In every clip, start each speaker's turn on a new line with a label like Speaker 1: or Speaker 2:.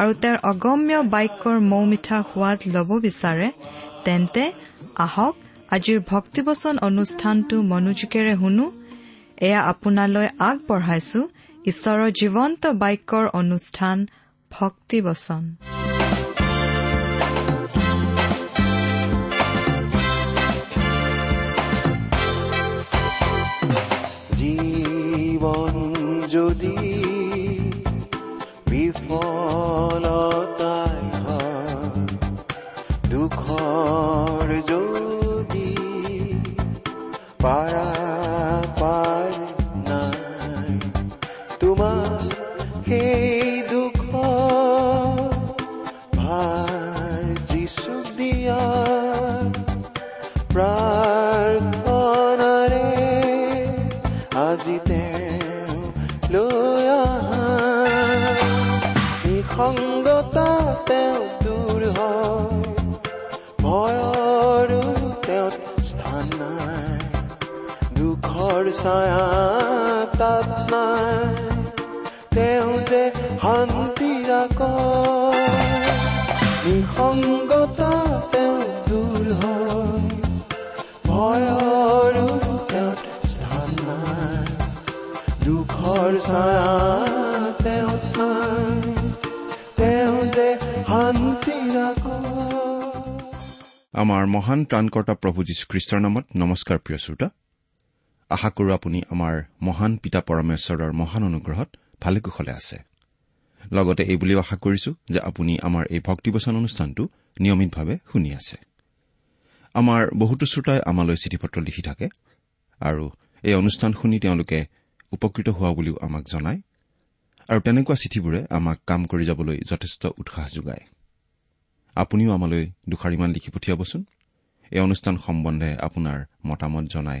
Speaker 1: আৰু তেওঁৰ অগম্য বাক্যৰ মৌ মিঠা সোৱাদ ল'ব বিচাৰে তেন্তে আহক আজিৰ ভক্তিবচন অনুষ্ঠানটো মনোযোগেৰে শুনো। এয়া আপোনালৈ আগবঢ়াইছো। ঈশ্বৰৰ জীৱন্ত বাক্যৰ অনুষ্ঠান ভক্তিবচন।
Speaker 2: তাত নাই তেওঁ যে শান্তিৰ নিসংগতা তেওঁ দূৰ হয় ভয়ৰো তেওঁ স্থান নাই দুখৰ ছায়া তেওঁ নাই তেওঁ যে শান্তিৰ
Speaker 3: আমাৰ মহান ত্ৰাণকৰ্তা প্ৰভু যীশুখ্ৰীষ্টৰ নামত নমস্কাৰ প্ৰিয় শ্ৰোতা আশা কৰো আপুনি আমাৰ মহান পিতা পৰমেশ্বৰৰ মহান অনুগ্ৰহত ভালে কুশলে আছে। লগতে এই বুলিও আশা কৰিছো যে আপুনি আমাৰ এই ভক্তিবচন অনুষ্ঠানটো নিয়মিতভাৱে শুনি আছে। আমাৰ বহুতো শ্ৰোতাই আমালৈ চিঠি পত্ৰ লিখি থাকে আৰু এই অনুষ্ঠান শুনি তেওঁলোকে উপকৃত হোৱা বুলিও আমাক জনায় আৰু তেনেকুৱা চিঠিবোৰে আমাক কাম কৰি যাবলৈ যথেষ্ট উৎসাহ যোগায়। আপুনিও আমালৈ দুষাৰিমান লিখি পঠিয়াবচোন। এই অনুষ্ঠান সম্বন্ধে আপোনাৰ মতামত জনাই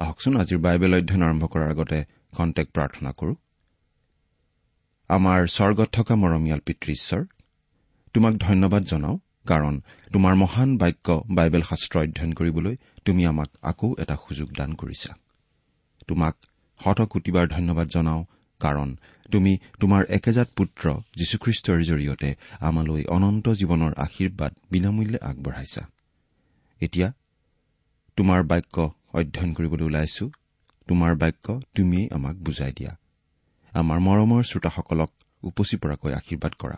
Speaker 3: আহকচোন আজিৰ বাইবেল অধ্যয়ন আৰম্ভ কৰাৰ আগতে খন্তেক প্ৰাৰ্থনা কৰো। আমাৰ স্বৰ্গত থকা মৰমীয়াল পিতৃ ঈশ্বৰ তোমাক ধন্যবাদ জনাওঁ কাৰণ তোমাৰ মহান বাক্য বাইবেল শাস্ত্ৰ অধ্যয়ন কৰিবলৈ তুমি আমাক আকৌ এটা সুযোগ দান কৰিছা। তোমাক শতকোটিবাৰ ধন্যবাদ জনাওঁ কাৰণ তুমি তোমাৰ একেজাত পুত্ৰ যীশুখ্ৰীষ্টৰ জৰিয়তে আমালৈ অনন্ত জীৱনৰ আশীৰ্বাদ বিনামূল্যে আগবঢ়াইছা। এতিয়া তোমাৰ বাক্য অধ্যয়ন কৰিবলৈ ওলাইছো। তোমাৰ বাক্য তুমিয়েই আমাক বুজাই দিয়া। আমাৰ মৰমৰ শ্ৰোতাসকলক উপচি পৰাকৈ আশীৰ্বাদ কৰা।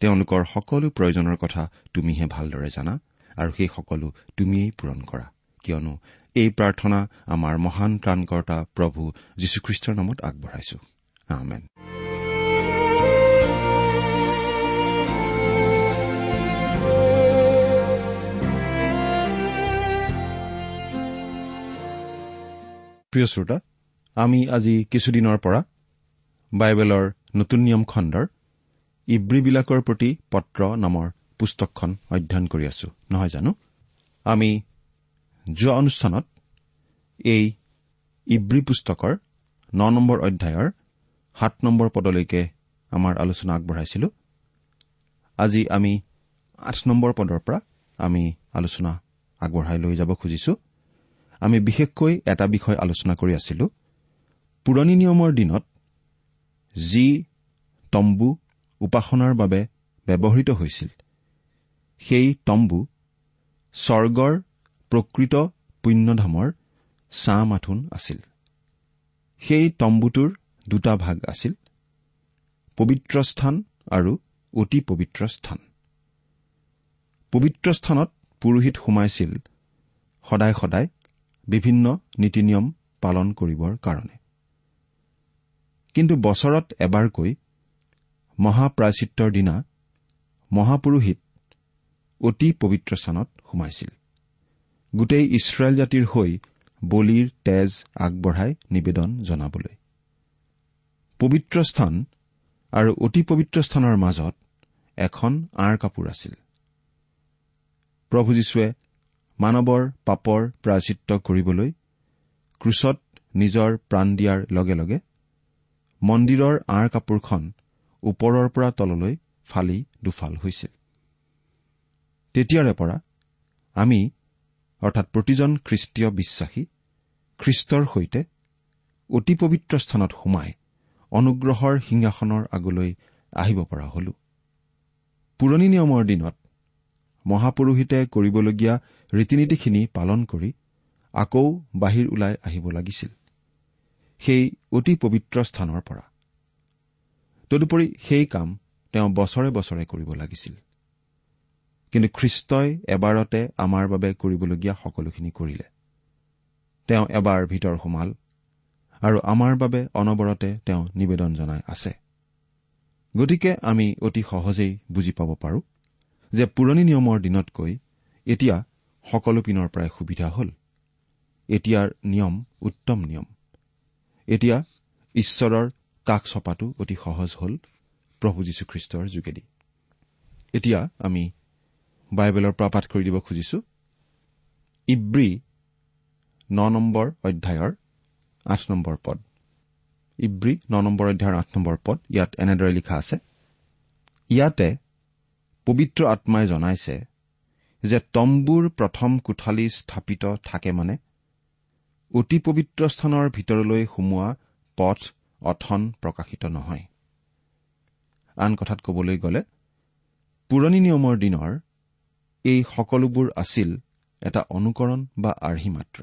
Speaker 3: তেওঁলোকৰ সকলো প্ৰয়োজনৰ কথা তুমিহে ভালদৰে জানা আৰু সেই সকলো তুমিয়েই পূৰণ কৰা। কিয়নো এই প্ৰাৰ্থনা আমাৰ মহান ত্ৰাণকৰ্তা প্ৰভু যীশুখ্ৰীষ্টৰ নামত আগবঢ়াইছো। প্ৰিয় শ্ৰোতা আমি আজি কিছুদিনৰ পৰা বাইবেলৰ নতুন নিয়ম খণ্ডৰ ইব্ৰীবিলাকৰ প্ৰতি পত্ৰ নামৰ পুস্তকখন অধ্যয়ন কৰি আছো নহয় জানো? আমি যোৱা অনুষ্ঠানত এই ইব্ৰী পুস্তকৰ ন নম্বৰ অধ্যায়ৰ সাত নম্বৰ পদলৈকে আমাৰ আলোচনা আগবঢ়াইছিলো। আজি আমি আঠ নম্বৰ পদৰ পৰা আমি আলোচনা আগবঢ়াই লৈ যাব খুজিছো। আমি বিশেষকৈ এটা বিষয় আলোচনা কৰি আছিলো। পুৰণি নিয়মৰ দিনত যি তম্বু উপাসনাৰ বাবে ব্যৱহৃত হৈছিল সেই তম্বু স্বৰ্গৰ প্ৰকৃত পুণ্যধামৰ ছাঁ মাথোন আছিল। সেই তম্বুটোৰ দুটা ভাগ আছিল পবিত্ৰ স্থান আৰু অতি পবিত্ৰ স্থান। পবিত্ৰ স্থানত পুৰোহিত সোমাইছিল সদায় সদায় বিভিন্ন নীতি নিয়ম পালন কৰিবৰ কাৰণে। কিন্তু বছৰত এবাৰকৈ মহাপ্ৰাচিত্ৰৰ দিনা মহাপুৰোহিত অতি পবিত্ৰ স্থানত সোমাইছিল। গোটেই ইছৰাইল জাতিৰ হৈ বলিৰ তেজ আগবঢ়াই নিবেদন জনাবলৈ। পবিত্ৰ স্থান আৰু অতি পবিত্ৰ স্থানৰ মাজত এখন আঁৰ কাপোৰ আছিল। প্ৰভু যীশুৱে মানৱৰ পাপৰ প্ৰায়চিত্ৰ কৰিবলৈ ক্ৰুচত নিজৰ প্ৰাণ দিয়াৰ লগে লগে মন্দিৰৰ আঁৰ কাপোৰখন ওপৰৰ পৰা তললৈ ফালি দুফাল হৈছিল তেতিয়াৰে পৰা আমি অৰ্থাৎ প্ৰতিজন খ্ৰীষ্টীয় বিশ্বাসী খ্ৰীষ্টৰ সৈতে অতি পবিত্ৰ স্থানত সোমাই অনুগ্ৰহৰ সিংহাসনৰ আগলৈ আহিব পৰা হলো। পুৰণি নিয়মৰ দিনত মহাপুৰোহিতে কৰিবলগীয়া ৰীতি নীতিখিনি পালন কৰি আকৌ বাহিৰ ওলাই আহিব লাগিছিল। সেই অতি পবিত্ৰ স্থানৰ পৰা। তদুপৰি সেই কাম তেওঁ বছৰে বছৰে কৰিব লাগিছিল। কিন্তু খ্ৰীষ্টই এবাৰতে আমাৰ বাবে কৰিবলগীয়া সকলোখিনি কৰিলে। তেওঁ এবাৰ ভিতৰ সোমাল আৰু আমাৰ বাবে অনবৰতে তেওঁ নিবেদন জনাই আছে। গতিকে আমি অতি সহজেই বুজি পাব পাৰো। যে পুৰণি নিয়মৰ দিনতকৈ এতিয়া সকলো পিনৰ পৰাই সুবিধা হ'ল। এতিয়াৰ নিয়ম উত্তম নিয়ম। এতিয়া ঈশ্বৰৰ কাষ চপাটো অতি সহজ হ'ল প্ৰভু যীশুখ্ৰীষ্টৰ যোগেদি। এতিয়া আমি বাইবেলৰ পৰা পাঠ কৰি দিব খুজিছো। ইব্ৰী ন নম্বৰ অধ্যায়ৰ আঠ নম্বৰ পদ। ইব্ৰী ন নম্বৰ অধ্যায়ৰ আঠ নম্বৰ পদ ইয়াত এনেদৰে লিখা আছে ইয়াতে পবিত্ৰ আত্মাই জনাইছে যে তম্বুৰ প্ৰথম কোঠালি স্থাপিত থাকে মানে অতি পবিত্ৰ স্থানৰ ভিতৰলৈ সোমোৱা পথ অথন প্ৰকাশিত নহয়। আন কথাত কবলৈ গ'লে পুৰণি নিয়মৰ দিনৰ এই সকলোবোৰ আছিল এটা অনুকৰণ বা আৰ্হি মাত্ৰ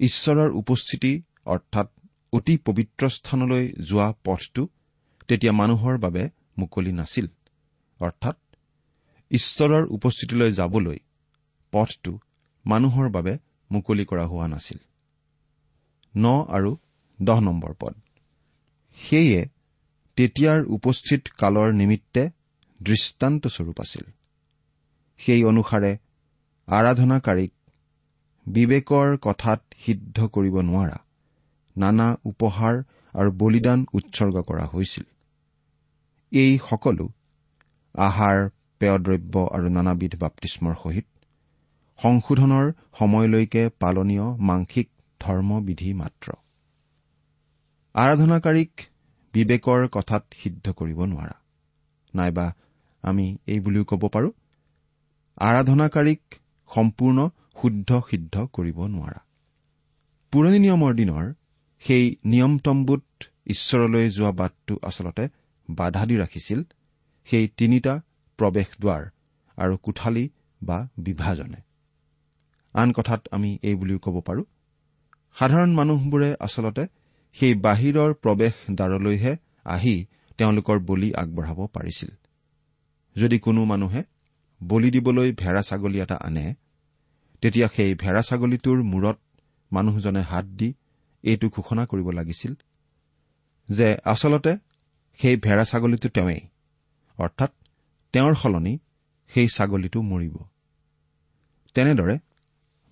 Speaker 3: ঈশ্বৰৰ উপস্থিতি অৰ্থাৎ অতি পবিত্ৰ স্থানলৈ যোৱা পথটো তেতিয়া মানুহৰ বাবে মুকলি নাছিল। অৰ্থাৎ ঈশ্বৰৰ উপস্থিতিলৈ যাবলৈ পথটো মানুহৰ বাবে মুকলি কৰা হোৱা নাছিল। ন আৰু দহ নম্বৰ পদ। সেয়ে তেতিয়াৰ উপস্থিত কালৰ নিমিত্তে দৃষ্টান্তস্বৰূপ আছিল। সেই অনুসাৰে আৰাধনাকাৰীক বিবেকৰ কথাত সিদ্ধ কৰিব নোৱাৰা নানা উপহাৰ আৰু বলিদান উৎসৰ্গ কৰা হৈছিল। এই সকলো আহাৰ পেয়দ্ৰব্য আৰু নানাবিধ বাপ্তিস্মৰ সহিত সংশোধনৰ সময়লৈকে পালনীয় মাংসিক ধৰ্মবিধি মাত্ৰ। আৰাধনাকাৰীক বিবেকৰ কথাত সিদ্ধ কৰিব নোৱাৰা। নাইবা আমি এই বুলিও ক'ব পাৰো আৰাধনাকাৰীক সম্পূৰ্ণ শুদ্ধ সিদ্ধ কৰিব নোৱাৰা। পুৰণি নিয়মৰ দিনৰ সেই নিয়মতম্বুত ঈশ্বৰলৈ যোৱা বাটটো আচলতে বাধা দি ৰাখিছিল সেই তিনিটা প্ৰৱেশ দুৱাৰ আৰু কোঠালি বা বিভাজনে। আন কথাত আমি এই বুলিও ক'ব পাৰো সাধাৰণ মানুহবোৰে আচলতে সেই বাহিৰৰ প্ৰৱেশ দ্বাৰলৈহে আহি তেওঁলোকৰ বলি আগবঢ়াব পাৰিছিল। যদি কোনো মানুহে বলি দিবলৈ ভেড়া ছাগলী এটা আনে তেতিয়া সেই ভেড়া ছাগলীটোৰ মূৰত মানুহজনে হাত দি এইটো ঘোষণা কৰিব লাগিছিল যে আচলতে সেই ভেড়া ছাগলীটো তেওঁৱেই। অৰ্থাৎ তেওঁৰ সলনি সেই ছাগলীটো মৰিব। তেনেদৰে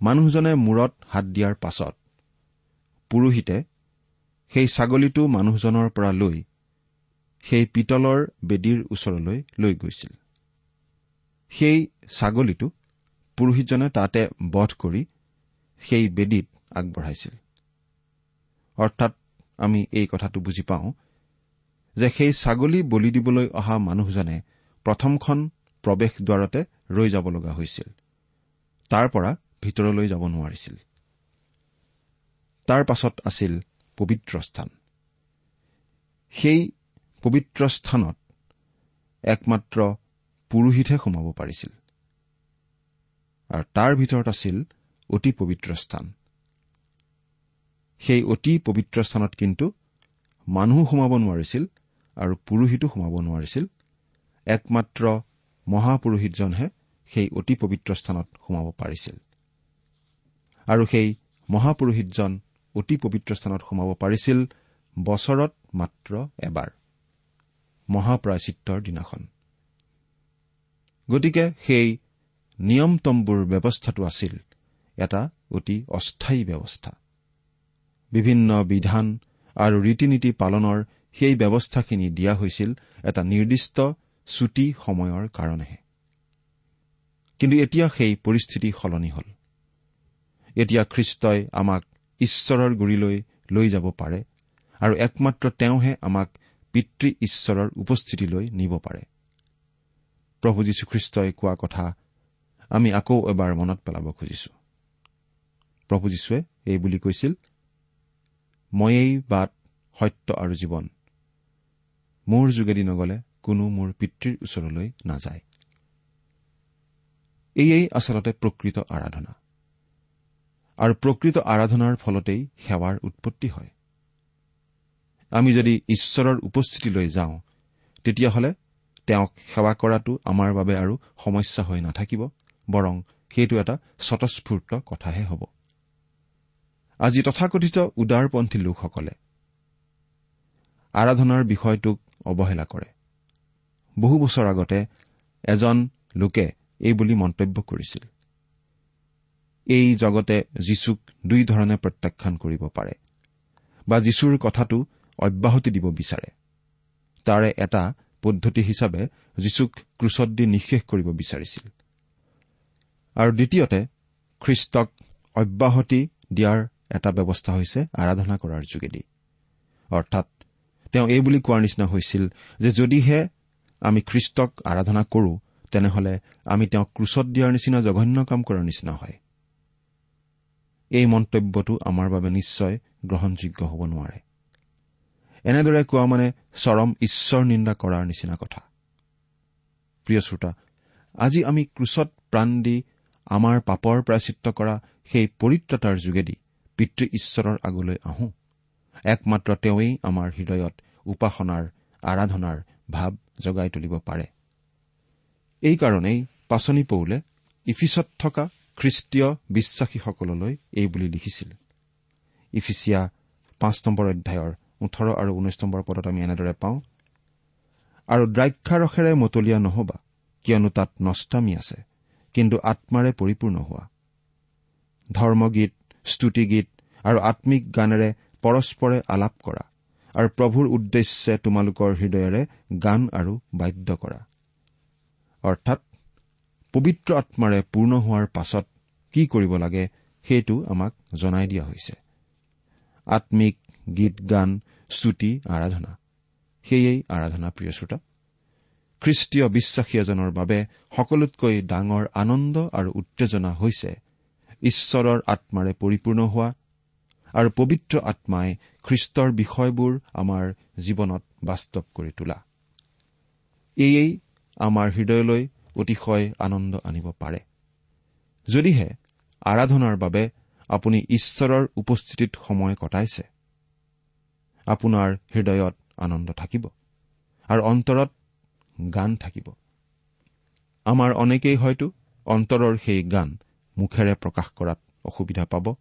Speaker 3: মানুহজনে মূৰত হাত দিয়াৰ পাছত পুৰোহিতে সেই ছাগলীটো মানুহজনৰ পৰা লৈ সেই পিতলৰ বেদীৰ ওচৰলৈ লৈ গৈছিল। সেই ছাগলীটো পুৰোহিতজনে তাতে বধ কৰি সেই বেদীত আগবঢ়াইছিল। অৰ্থাৎ আমি এই কথাটো বুজি পাওঁ যে সেই ছাগলী বলি দিবলৈ অহা মানুহজনে প্ৰথমখন প্ৰৱেশ দ্বাৰতে ৰৈ যাব লগা হৈছিল। তাৰ পৰা ভিতৰলৈ যাব নোৱাৰিছিল। তাৰ পাছত আছিল পবিত্ৰ স্থান। সেই পবিত্ৰ স্থানত একমাত্ৰ পুৰোহিতহে সোমাব পাৰিছিল। আৰু তাৰ ভিতৰত আছিল অতি পবিত্ৰ স্থান। সেই অতি পবিত্ৰ স্থানত কিন্তু মানুহ সোমাব নোৱাৰিছিল আৰু পুৰোহিতো সোমাব নোৱাৰিছিল। একমাত্ৰ মহাপুৰোহিতজনহে সেই অতি পবিত্ৰ স্থানত সোমাব পাৰিছিল। আৰু সেই মহাপুৰোহিতজন অতি পবিত্ৰ স্থানত সোমাব পাৰিছিল বছৰত মাত্ৰ এবাৰ। মহাপ্ৰায়চিত্ৰৰ দিনাখন। গতিকে সেই নিয়ম তম্বুৰ ব্যৱস্থাটো আছিল এটা অতি অস্থায়ী ব্যৱস্থা। বিভিন্ন বিধান আৰু ৰীতি নীতি পালনৰ সেই ব্যৱস্থাখিনি দিয়া হৈছিল এটা নিৰ্দিষ্ট চুটি সময়ৰ কাৰণেহে। কিন্তু এতিয়া সেই পৰিস্থিতি সলনি হ'ল। এতিয়া খ্ৰীষ্টই আমাক ঈশ্বৰৰ গুৰিলৈ লৈ যাব পাৰে আৰু একমাত্ৰ তেওঁহে আমাক পিতৃ ঈশ্বৰৰ উপস্থিতিলৈ নিব পাৰে। প্ৰভু যীশুখ্ৰীষ্টই কোৱা কথা আমি আকৌ এবাৰ মনত পেলাব খুজিছো। প্ৰভু যীশুৱে এই বুলি কৈছিল ময়েই বাট সত্য আৰু জীৱন। মোৰ যোগেদি নগলে কোনো মোৰ পিতৃৰ ওচৰলৈ নাযায়। এয়েই আচলতে প্ৰকৃত আৰাধনা। আৰু প্ৰকৃত আৰাধনাৰ ফলতেই সেৱাৰ উৎপত্তি হয়। আমি যদি ঈশ্বৰৰ উপস্থিতিলৈ যাওঁ তেতিয়াহ'লে তেওঁক সেৱা কৰাটো আমাৰ বাবে আৰু সমস্যা হৈ নাথাকিব বৰং সেইটো এটা স্বতঃস্ফূৰ্ত কথাহে হ'ব। আজি তথাকথিত উদাৰপন্থী লোকসকলে আৰাধনাৰ বিষয়টোক অৱহেলা কৰে। বহু বছৰ আগতে এজন লোকে এই বুলি মন্তব্য কৰিছিল। এই জগতে যীশুক দুই ধৰণে প্ৰত্যাখ্যান কৰিব পাৰে বা যীশুৰ কথাটো অব্যাহতি দিব বিচাৰে। তাৰে এটা পদ্ধতি হিচাপে যীশুক ক্ৰুচত দি নিঃশেষ কৰিব বিচাৰিছিল। আৰু দ্বিতীয়তে খ্ৰীষ্টক অব্যাহতি দিয়াৰ এটা ব্যৱস্থা হৈছে আৰাধনা কৰাৰ যোগেদি। অৰ্থাৎ তেওঁ এই বুলি কোৱাৰ নিচিনা হৈছিল যে যদিহে আমি খ্ৰীষ্টক আৰাধনা কৰো তেনেহলে আমি তেওঁক ক্ৰুচত দিয়াৰ নিচিনা জঘন্য কাম কৰাৰ নিচিনা হয়। এই মন্তব্যটো আমাৰ বাবে নিশ্চয় গ্ৰহণযোগ্য হ'ব নোৱাৰে। এনেদৰে কোৱা মানে চৰম ঈশ্বৰ নিন্দা কৰাৰ নিচিনা কথা। প্ৰিয় শ্ৰোতা আজি আমি ক্ৰুচত প্ৰাণ দি আমাৰ পাপৰ প্ৰাচিত্ৰ কৰা সেই পৰিত্ৰতাৰ যোগেদি পিতৃ ঈশ্বৰৰ আগলৈ আহোঁ। একমাত্ৰ তেওঁৱেই আমাৰ হৃদয়ত উপাসনাৰ আৰাধনাৰ ভাৱ জগাই তুলিব পাৰে। এইকাৰণেই পাচনি পৌলে ইফিচত থকা খ্ৰীষ্টীয় বিশ্বাসীসকললৈ এই বুলি লিখিছিল। ইফিচিয়া পাঁচ নম্বৰ অধ্যায়ৰ ওঠৰ আৰু ঊনৈশ নম্বৰ পদত আমি এনেদৰে পাওঁ আৰু দ্ৰাক্ষাৰসেৰে মতলীয়া নহবা কিয়নো তাত নষ্টামী আছে কিন্তু আত্মাৰে পৰিপূৰ্ণ হোৱা। ধৰ্মগীত স্তুতিগীত আৰু আম্মিক গানেৰে পৰস্পৰে আলাপ কৰা আৰু প্ৰভুৰ উদ্দেশ্যে তোমালোকৰ হৃদয়েৰে গান আৰু বাদ্য কৰা। অৰ্থাৎ পবিত্ৰ আত্মাৰে পূৰ্ণ হোৱাৰ পাছত কি কৰিব লাগে সেইটো আমাক জনাই দিয়া হৈছে। আম্মিক গীত গান স্তুতি আৰাধনা। সেয়েই আৰাধনা প্ৰিয় শ্ৰোতা খ্ৰীষ্টীয় বিশ্বাসী এজনৰ বাবে সকলোতকৈ ডাঙৰ আনন্দ আৰু উত্তেজনা হৈছে ঈশ্বৰৰ আত্মাৰে পৰিপূৰ্ণ হোৱা আৰু পবিত্ৰ আত্মাই খ্ৰীষ্টৰ বিষয়বোৰ আমাৰ জীৱনত বাস্তৱ কৰি তোলা। এয়েই আমাৰ হৃদয়লৈ অতিশয় আনন্দ আনিব পাৰে। যদিহে আৰাধনাৰ বাবে আপুনি ঈশ্বৰৰ উপস্থিতিত সময় কটাইছে আপোনাৰ হৃদয়ত আনন্দ থাকিব আৰু অন্তৰত গান থাকিব। আমাৰ অনেকেই হয়তো অন্তৰৰ সেই গান মুখেৰে প্ৰকাশ কৰাত অসুবিধা পাব।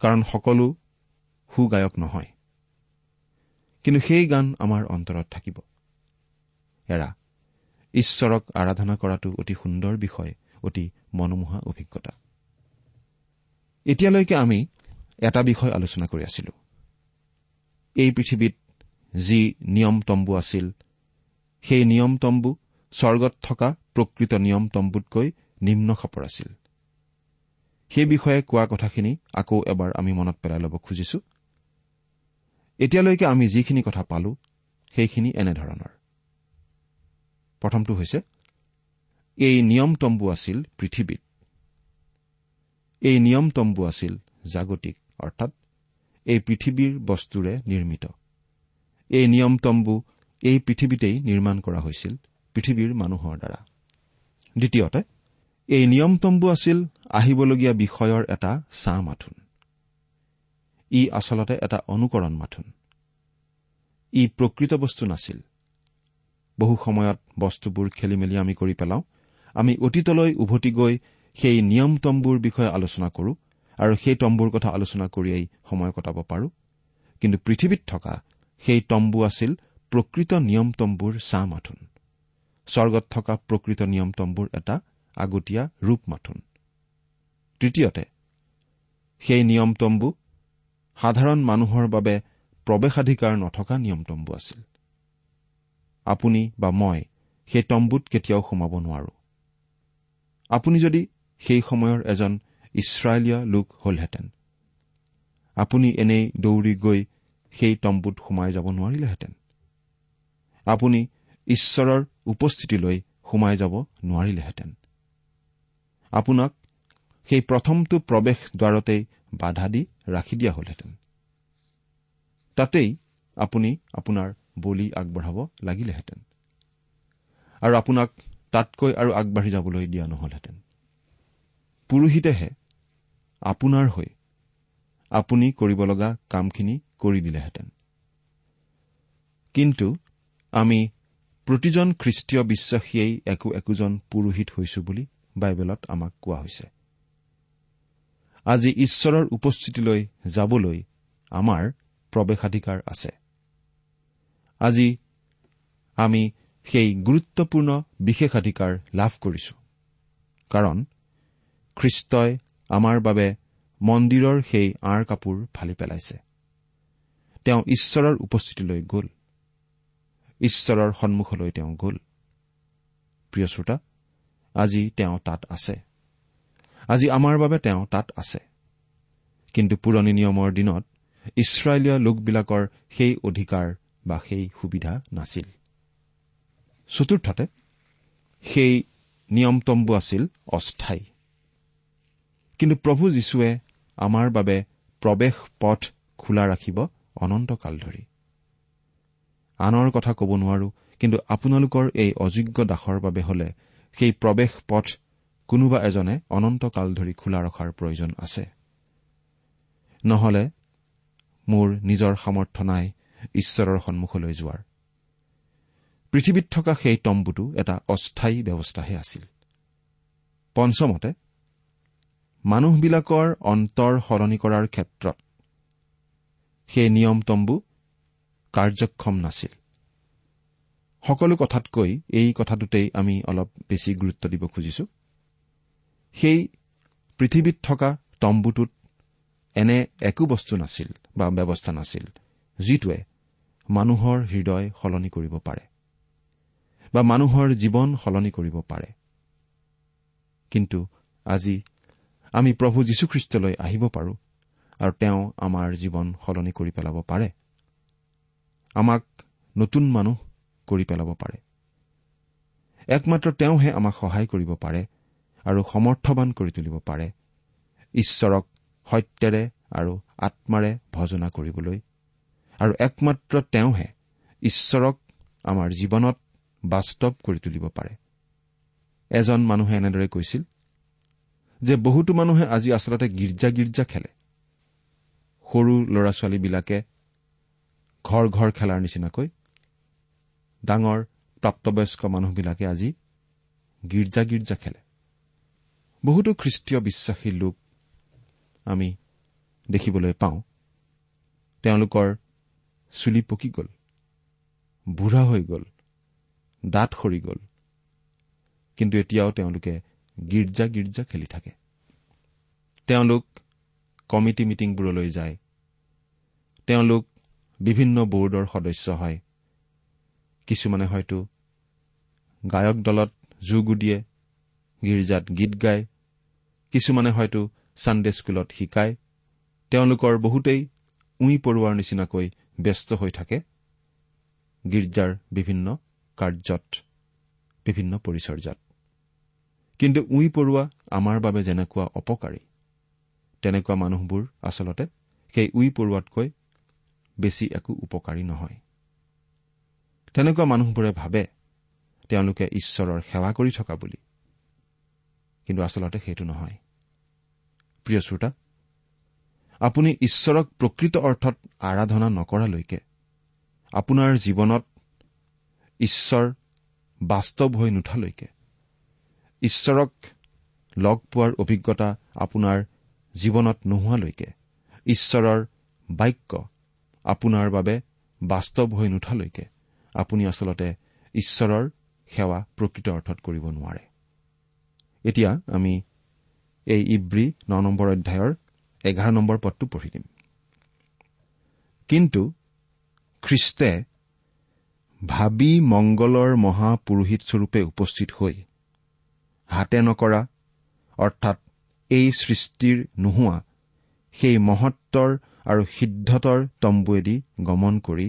Speaker 3: কাৰণ সকলো সুগায়ক নহয়। কিন্তু সেই গান আমাৰ অন্তৰত থাকিব। এৰা ঈশ্বৰক আৰাধনা কৰাটো অতি সুন্দৰ বিষয় অতি মনোমোহা অভিজ্ঞতা। এতিয়ালৈকে আমি এটা বিষয় আলোচনা কৰি আছিলো। এই পৃথিৱীত যি নিয়ম তম্বু আছিল সেই নিয়ম তম্বু স্বৰ্গত থকা প্ৰকৃত নিয়ম তম্বুতকৈ নিম্ন খাপৰ আছিল। সেই বিষয়ে কোৱা কথাখিনি আকৌ এবাৰ আমি মনত পেলাই ল'ব খুজিছো। এতিয়ালৈকে আমি যিখিনি কথা পালো সেইখিনি এনেধৰণৰ। প্ৰথমটো হৈছে এই নিয়ম তম্বু আছিল পৃথিৱীত। এই নিয়ম তম্বু আছিল জাগতিক অৰ্থাৎ এই পৃথিৱীৰ বস্তুৰে নিৰ্মিত। এই নিয়ম তম্বু এই পৃথিৱীতেই নিৰ্মাণ কৰা হৈছিল পৃথিৱীৰ মানুহৰ দ্বাৰা। দ্বিতীয়তে এই নিয়ম তম্বু আছিল আহিবলগীয়া বিষয়ৰ এটা ছাঁ মাথোন। ই আচলতে এটা অনুকৰণ মাথোন। ই প্ৰকৃত বস্তু নাছিল। বহু সময়ত বস্তুবোৰ খেলি মেলি আমি কৰি পেলাওঁ। আমি অতীতলৈ উভতি গৈ সেই নিয়ম তম্বুৰ বিষয়ে আলোচনা কৰো আৰু সেই তম্বুৰ কথা আলোচনা কৰিয়েই সময় কটাব পাৰো। কিন্তু পৃথিৱীত থকা সেই তম্বু আছিল প্ৰকৃত নিয়ম তম্বুৰ ছাঁ মাথোন। স্বৰ্গত থকা প্ৰকৃত নিয়ম তম্বুৰ এটা আগতীয়া ৰূপ মাথোন তৃতীয়তে সেই নিয়ম তম্বু সাধাৰণ মানুহৰ বাবে প্ৰৱেশাধিকাৰ নথকা নিয়ম তম্বু আছিল। আপুনি বা মই সেই তম্বুত কেতিয়াও সোমাব নোৱাৰো। আপুনি যদি সেই সময়ৰ এজন ইছৰাইলীয় লোক হলহেঁতেন আপুনি এনেই দৌৰি গৈ সেই তম্বুত সোমাই যাব নোৱাৰিলেহেঁতেন। আপুনি ঈশ্বৰৰ উপস্থিতিলৈ সোমাই যাব নোৱাৰিলেহেঁতেন। আপোনাক সেই প্ৰথমটো প্ৰৱেশ দ্বাৰতেই বাধা দি ৰাখি দিয়া হলহেঁতেন। তাতেই আপুনি আপোনাৰ বলি আগবঢ়াব লাগিলেহেঁতেন। আৰু আপোনাক তাতকৈ আৰু আগবাঢ়ি যাবলৈ দিয়া নহলহেঁতেন। পুৰোহিতেহে আপোনাৰ হৈ আপুনি কৰিব লগা কামখিনি কৰি দিলেহেঁতেন। কিন্তু আমি প্ৰতিজন খ্ৰীষ্টীয় বিশ্বাসীয়েই একো একোজন পুৰোহিত হৈছো বুলি বাইবেলত আমাক কোৱা হৈছে। আজি ঈশ্বৰৰ উপস্থিতিলৈ যাবলৈ আমাৰ প্ৰৱেশাধিকাৰ আছে। আজি আমি সেই গুৰুত্বপূৰ্ণ বিশেষাধিকাৰ লাভ কৰিছো। কাৰণ খ্ৰীষ্টই আমাৰ বাবে মন্দিৰৰ সেই আঁৰ কাপোৰ ফালি পেলাইছে। তেওঁ ঈশ্বৰৰ উপস্থিতিলৈ গ'ল। ঈশ্বৰৰ সন্মুখলৈ তেওঁ গ'ল। প্ৰিয় শ্ৰোতা আজি তেওঁ তাত আছে। আজি আমাৰ বাবে তেওঁ তাত আছে। কিন্তু পুৰণি নিয়মৰ দিনত ইছৰাইলীয় লোকবিলাকৰ সেই অধিকাৰ বা সেই সুবিধা নাছিল। চতুৰ্থতে সেই নিয়মতম্বু আছিল অস্থায়ী। কিন্তু প্ৰভু যীশুৱে আমাৰ বাবে প্ৰৱেশ পথ খোলা ৰাখিব অনন্তকাল ধৰি। আনৰ কথা ক'ব নোৱাৰো কিন্তু আপোনালোকৰ এই অযোগ্য দাসৰ বাবে হলে সেই প্ৰৱেশ পথ কোনোবা এজনে অনন্তকাল ধৰি খোলা ৰখাৰ প্ৰয়োজন আছে। নহলে মোৰ নিজৰ সামৰ্থ নাই ঈশ্বৰৰ সন্মুখলৈ যোৱাৰ। পৃথিৱীত থকা সেই তম্বুটো এটা অস্থায়ী ব্যৱস্থাহে আছিল। পঞ্চমতে মানুহবিলাকৰ অন্তৰ সলনি কৰাৰ ক্ষেত্ৰত সেই নিয়ম তম্বু কাৰ্যক্ষম নাছিল। সকলো কথাতকৈ এই কথাটোতেই আমি অলপ বেছি গুৰুত্ব দিব খুজিছো। সেই পৃথিৱীত থকা তম্বুটোত এনে একো বস্তু নাছিল বা ব্যৱস্থা নাছিল যিটোৱে মানুহৰ হৃদয় সলনি কৰিব পাৰে বা মানুহৰ জীৱন সলনি কৰিব পাৰে। কিন্তু আজি আমি প্ৰভু যীশুখ্ৰীষ্টলৈ আহিব পাৰো আৰু তেওঁ আমাৰ জীৱন সলনি কৰি পেলাব পাৰে। আমাক নতুন মানুহ কৰি পেলাব পাৰে। একমাত্ৰ তেওঁহে আমাক সহায় কৰিব পাৰে আৰু সমৰ্থবান কৰি তুলিব পাৰে। ঈশ্বৰক সত্যেৰে আৰু আত্মাৰে ভজনা কৰিবলৈ। আৰু একমাত্ৰ তেওঁহে ঈশ্বৰক আমাৰ জীৱনত বাস্তৱ কৰি তুলিব পাৰে। এজন মানুহে এনেদৰে কৈছিল যে বহুতো মানুহে আজি আচলতে গীৰ্জা গীৰ্জা খেলে। সৰু ল'ৰা ছোৱালীবিলাকে ঘৰ ঘৰ খেলাৰ নিচিনাকৈ ডাঙৰ প্ৰাপ্তবয়স্ক মানুহবিলাকে আজি গীৰ্জা গীৰ্জা খেলে। বহুতো খ্ৰীষ্টীয় বিশ্বাসী লোক আমি দেখিবলৈ পাওঁ। তেওঁলোকৰ চুলি পকি গ'ল বুঢ়া হৈ গ'ল দাঁত সৰি গ'ল। কিন্তু এতিয়াও তেওঁলোকে গীৰ্জা গীৰ্জা খেলি থাকে। তেওঁলোক কমিটি মিটিংবোৰলৈ যায়। তেওঁলোক বিভিন্ন বৰ্ডৰ সদস্য হয়। কিছুমানে হয়তো গায়ক দলত যোগো দিয়ে গীৰ্জাত গীত গায় কিছুমানে হয়তো ছানডে স্কুলত শিকায় তেওঁলোকৰ বহুতেই উই পৰোৱাৰ নিচিনাকৈ ব্যস্ত হৈ থাকে গীৰ্জাৰ বিভিন্ন কাৰ্যত বিভিন্ন পৰিচৰ্যাত। কিন্তু উই পৰুৱা আমাৰ বাবে যেনেকুৱা অপকাৰী তেনেকুৱা মানুহবোৰ আচলতে সেই উই পৰুৱাতকৈ বেছি একো উপকাৰী নহয়। তেনেকুৱা মানুহবোৰে ভাবে তেওঁলোকে ঈশ্বৰৰ সেৱা কৰি থকা বুলি। কিন্তু আচলতে সেইটো নহয়। প্ৰিয় শ্ৰোতা আপুনি ঈশ্বৰক প্ৰকৃত অৰ্থত আৰাধনা নকৰালৈকে আপোনাৰ জীৱনত ঈশ্বৰ বাস্তৱ হৈ নুঠালৈকে ঈশ্বৰক লগ পোৱাৰ অভিজ্ঞতা আপোনাৰ জীৱনত নোহোৱালৈকে ঈশ্বৰৰ বাক্য আপোনাৰ বাবে বাস্তৱ হৈ নুঠালৈকে আপুনি আচলতে ঈশ্বৰৰ সেৱা প্ৰকৃত অৰ্থত কৰিব নোৱাৰে। এতিয়া আমি এই ইব্ৰী ন নম্বৰ অধ্যায়ৰ এঘাৰ নম্বৰ পদটো পঢ়ি দিম। কিন্তু খ্ৰীষ্টে ভাবি মংগলৰ মহাপুৰোহিতস্বৰূপে উপস্থিত হৈ হাতে নকৰা অৰ্থাৎ এই সৃষ্টিৰ নোহোৱা সেই মহত্বৰ আৰু সিদ্ধতৰ তম্বুৱেদি গমন কৰি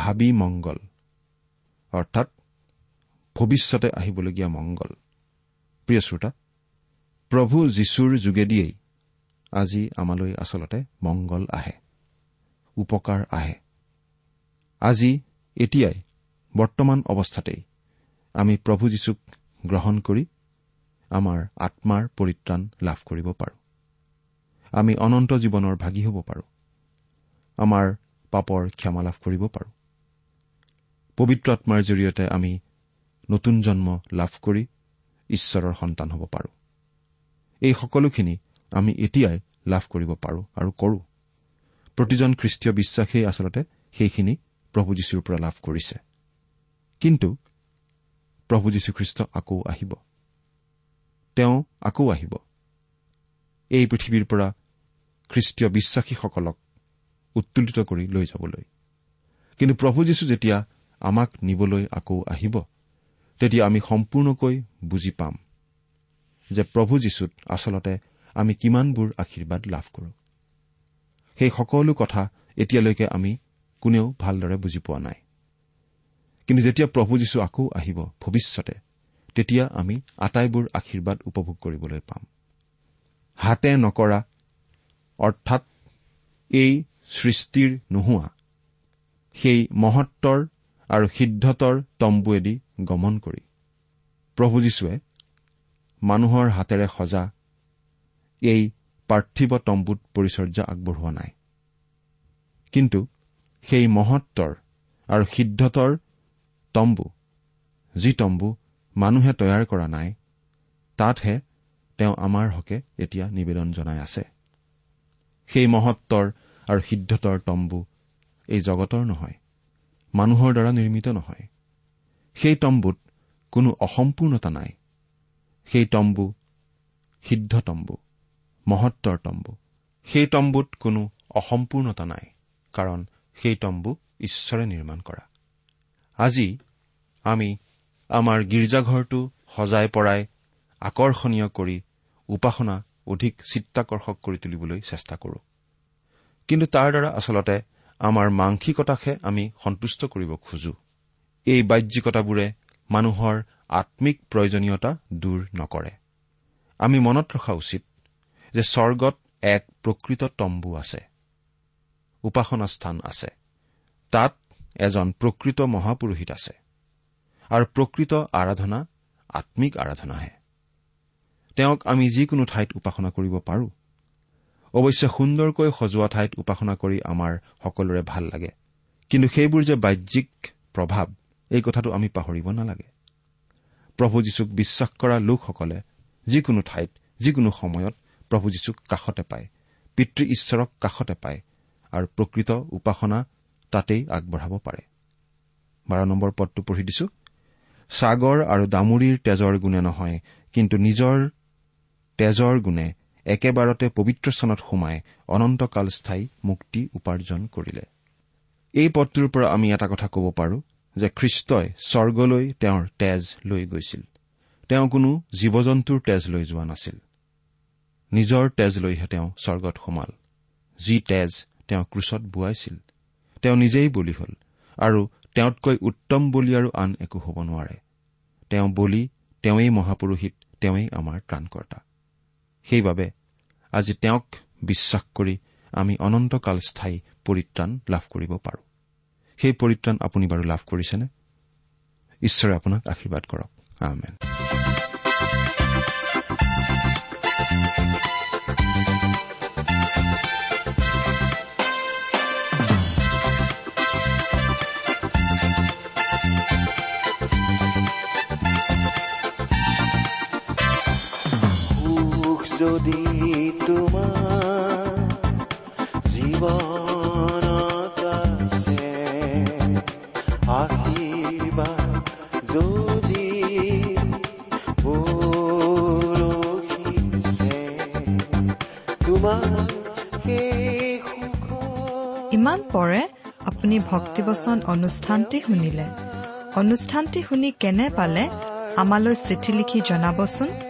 Speaker 3: ভাবি মংগল। অৰ্থাৎ ভৱিষ্যতে আহিবলগীয়া মংগল। প্ৰিয় শ্ৰোতা প্ৰভু যীশুৰ যোগেদিয়েই আজি আমালৈ আচলতে মংগল আহে উপকাৰ আহে। আজি এতিয়াই বৰ্তমান অৱস্থাতেই আমি প্ৰভু যীশুক গ্ৰহণ কৰি আমাৰ আত্মাৰ পৰিত্ৰাণ লাভ কৰিব পাৰোঁ। আমি অনন্ত জীৱনৰ ভাগি হ'ব পাৰোঁ। আমাৰ পাপৰ ক্ষমা লাভ কৰিব পাৰোঁ। পবিত্ৰ আত্মাৰ জৰিয়তে আমি নতুন জন্ম লাভ কৰি ঈশ্বৰৰ সন্তান হ'ব পাৰোঁ। এই সকলোখিনি আমি এতিয়াই লাভ কৰিব পাৰোঁ আৰু কৰোঁ। প্ৰতিজন খ্ৰীষ্টীয় বিশ্বাসেই আচলতে সেইখিনি প্ৰভু যীশুৰ পৰা লাভ কৰিছে। কিন্তু প্ৰভু যীশুখ্ৰীষ্ট আকৌ আহিব। তেওঁ আকৌ আহিব। এই পৃথিৱীৰ পৰা খ্ৰীষ্টীয় বিশ্বাসীসকলক উত্তোলিত কৰি লৈ যাবলৈ। কিন্তু প্ৰভু যীশু যেতিয়া আমাক নিবলৈ আকৌ আহিব। তেতিয়া আমি সম্পূৰ্ণকৈ বুজি পাম যে প্ৰভু যীশুত আচলতে আমি কিমানবোৰ আশীৰ্বাদ লাভ কৰোঁ। সেই সকলো কথা এতিয়ালৈকে আমি কোনেও ভালদৰে বুজি পোৱা নাই। কিন্তু যেতিয়া প্ৰভু যীশু আকৌ আহিব ভৱিষ্যতে তেতিয়া আমি আটাইবোৰ আশীৰ্বাদ উপভোগ কৰিবলৈ পাম। হাতে নকৰা অৰ্থাৎ এই সৃষ্টিৰ নোহোৱা সেই মহত্বৰ আৰু সিদ্ধতৰ তম্বুৱেদি গমন কৰি। প্ৰভু যীশুৱে মানুহৰ হাতেৰে সজা এই পাৰ্থিৱ তম্বুত পৰিচৰ্যা আগবঢ়োৱা নাই। কিন্তু সেই মহত্বৰ আৰু সিদ্ধতৰ তম্বু যি তম্বু মানুহে তৈয়াৰ কৰা নাই তাতহে তেওঁ আমাৰ হকে এতিয়া নিবেদন জনাই আছে। সেই মহত্বৰ আৰু সিদ্ধতৰ তম্বু এই জগতৰ নহয় মানুহৰ দ্বাৰা নিৰ্মিত নহয়। সেই তম্বুত কোনো অসম্পূৰ্ণতা নাই। সেই তম্বু সিদ্ধ তম্বু মহত্বৰ তম্বু। সেই তম্বুত কোনো অসম্পূৰ্ণতা নাই কাৰণ সেই তম্বু ঈশ্বৰে নিৰ্মাণ কৰা। আজি আমি আমাৰ গীৰ্জাঘৰটো সজাই পৰাই আকৰ্ষণীয় কৰি উপাসনা অধিক চিত্তাকৰ্ষক কৰি তুলিবলৈ চেষ্টা কৰোঁ। কিন্তু তাৰ দ্বাৰা আচলতে আমাৰ মাংসিকতাকহে আমি সন্তুষ্ট কৰিব খোজো। এই বাহ্যিকতাবোৰে মানুহৰ আম্মিক প্ৰয়োজনীয়তা দূৰ নকৰে। আমি মনত ৰখা উচিত যে স্বৰ্গত এক প্ৰকৃত তম্বু আছে। উপাসনা স্থান আছে। তাত এজন প্ৰকৃত মহাপুৰোহিত আছে। আৰু প্ৰকৃত আৰাধনা আম্মিক আৰাধনাহে। তেওঁক আমি যিকোনো ঠাইত উপাসনা কৰিব পাৰো। অৱশ্যে সুন্দৰকৈ সজোৱা ঠাইত উপাসনা কৰি আমাৰ সকলোৰে ভাল লাগে। কিন্তু সেইবোৰ যে বাহ্যিক প্ৰভাৱ এই কথাটো আমি পাহৰিব নালাগে। প্ৰভু যীশুক বিশ্বাস কৰা লোকসকলে যিকোনো ঠাইত যিকোনো সময়ত প্ৰভু যীশুক কাষতে পায় পিতৃ ঈশ্বৰক কাষতে পায় আৰু প্ৰকৃত উপাসনা তাতেই আগবঢ়াব পাৰে। বাৰ নম্বৰ পদটো পঢ়ি দিছো। ছাগৰ আৰু দামুৰীৰ তেজৰ গুণে নহয় কিন্তু নিজৰ তেজৰ গুণে একেবাৰতে পবিত্ৰ স্থানত সোমাই অনন্তকাল স্থায়ী মুক্তি উপাৰ্জন কৰিলে। এই পদটোৰ পৰা আমি এটা কথা ক'ব পাৰো যে খ্ৰীষ্টই স্বৰ্গলৈ তেওঁৰ তেজ লৈ গৈছিল। তেওঁ কোনো জীৱ জন্তুৰ তেজ লৈ যোৱা নাছিল। নিজৰ তেজ লৈহে তেওঁ স্বৰ্গত সোমাল। যি তেজ তেওঁ ক্ৰুচত বোৱাইছিল তেওঁ নিজেই বলি হল আৰু তেওঁতকৈ উত্তম বলি আৰু আন একো হ'ব নোৱাৰে। তেওঁ বলি তেওঁৱেই মহাপুৰোহিত তেওঁৱেই আমাৰ ত্ৰাণকৰ্তা। সেইবাবে আজি তেওঁক বিশ্বাস কৰি আমি অনন্তকাল স্থায়ী পৰিত্ৰাণ লাভ কৰিব পাৰো। সেই পৰিত্ৰাণ আপুনি বাৰু লাভ কৰিছেনে? ঈশ্বৰে আপোনাক আশীৰ্বাদ কৰক। আমেন।
Speaker 2: যদি তোমাৰ সুখ
Speaker 1: ইমান পৰে আপুনি ভক্তিবচন অনুষ্ঠানটি শুনিলে। অনুষ্ঠানটি শুনি কেনে পালে? আমালৈ চিঠি লিখি জনাবচোন।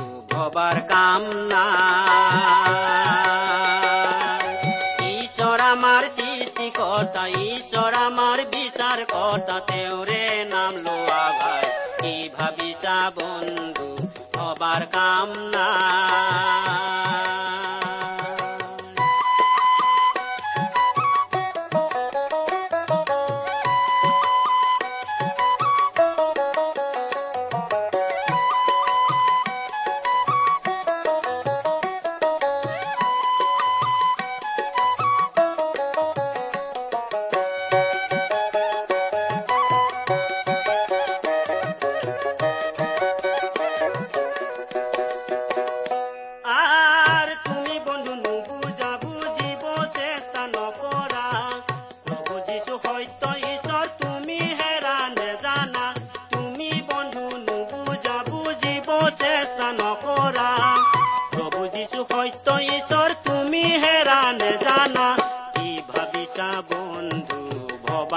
Speaker 4: ভবাৰ কাম ঈশ্বৰ আমাৰ সৃষ্টিকৰ্তা ঈশ্বৰ আমাৰ বিচাৰ কৰ্তা তেওঁৰে নাম লোৱা ভাই কি ভাবিছা বন্ধু ভবাৰ কাম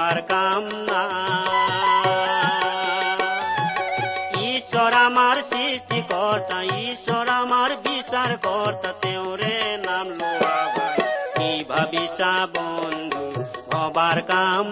Speaker 4: ভবাৰ কাম নাই ঈশ্বৰ আমাৰ সৃষ্টিকৰ্তা ঈশ্বৰ আমাৰ বিচাৰ কৰ্তা তেওঁৰে নাম লোৱা ভাই। কি ভাবিছা বন্ধু ভবাৰ কাম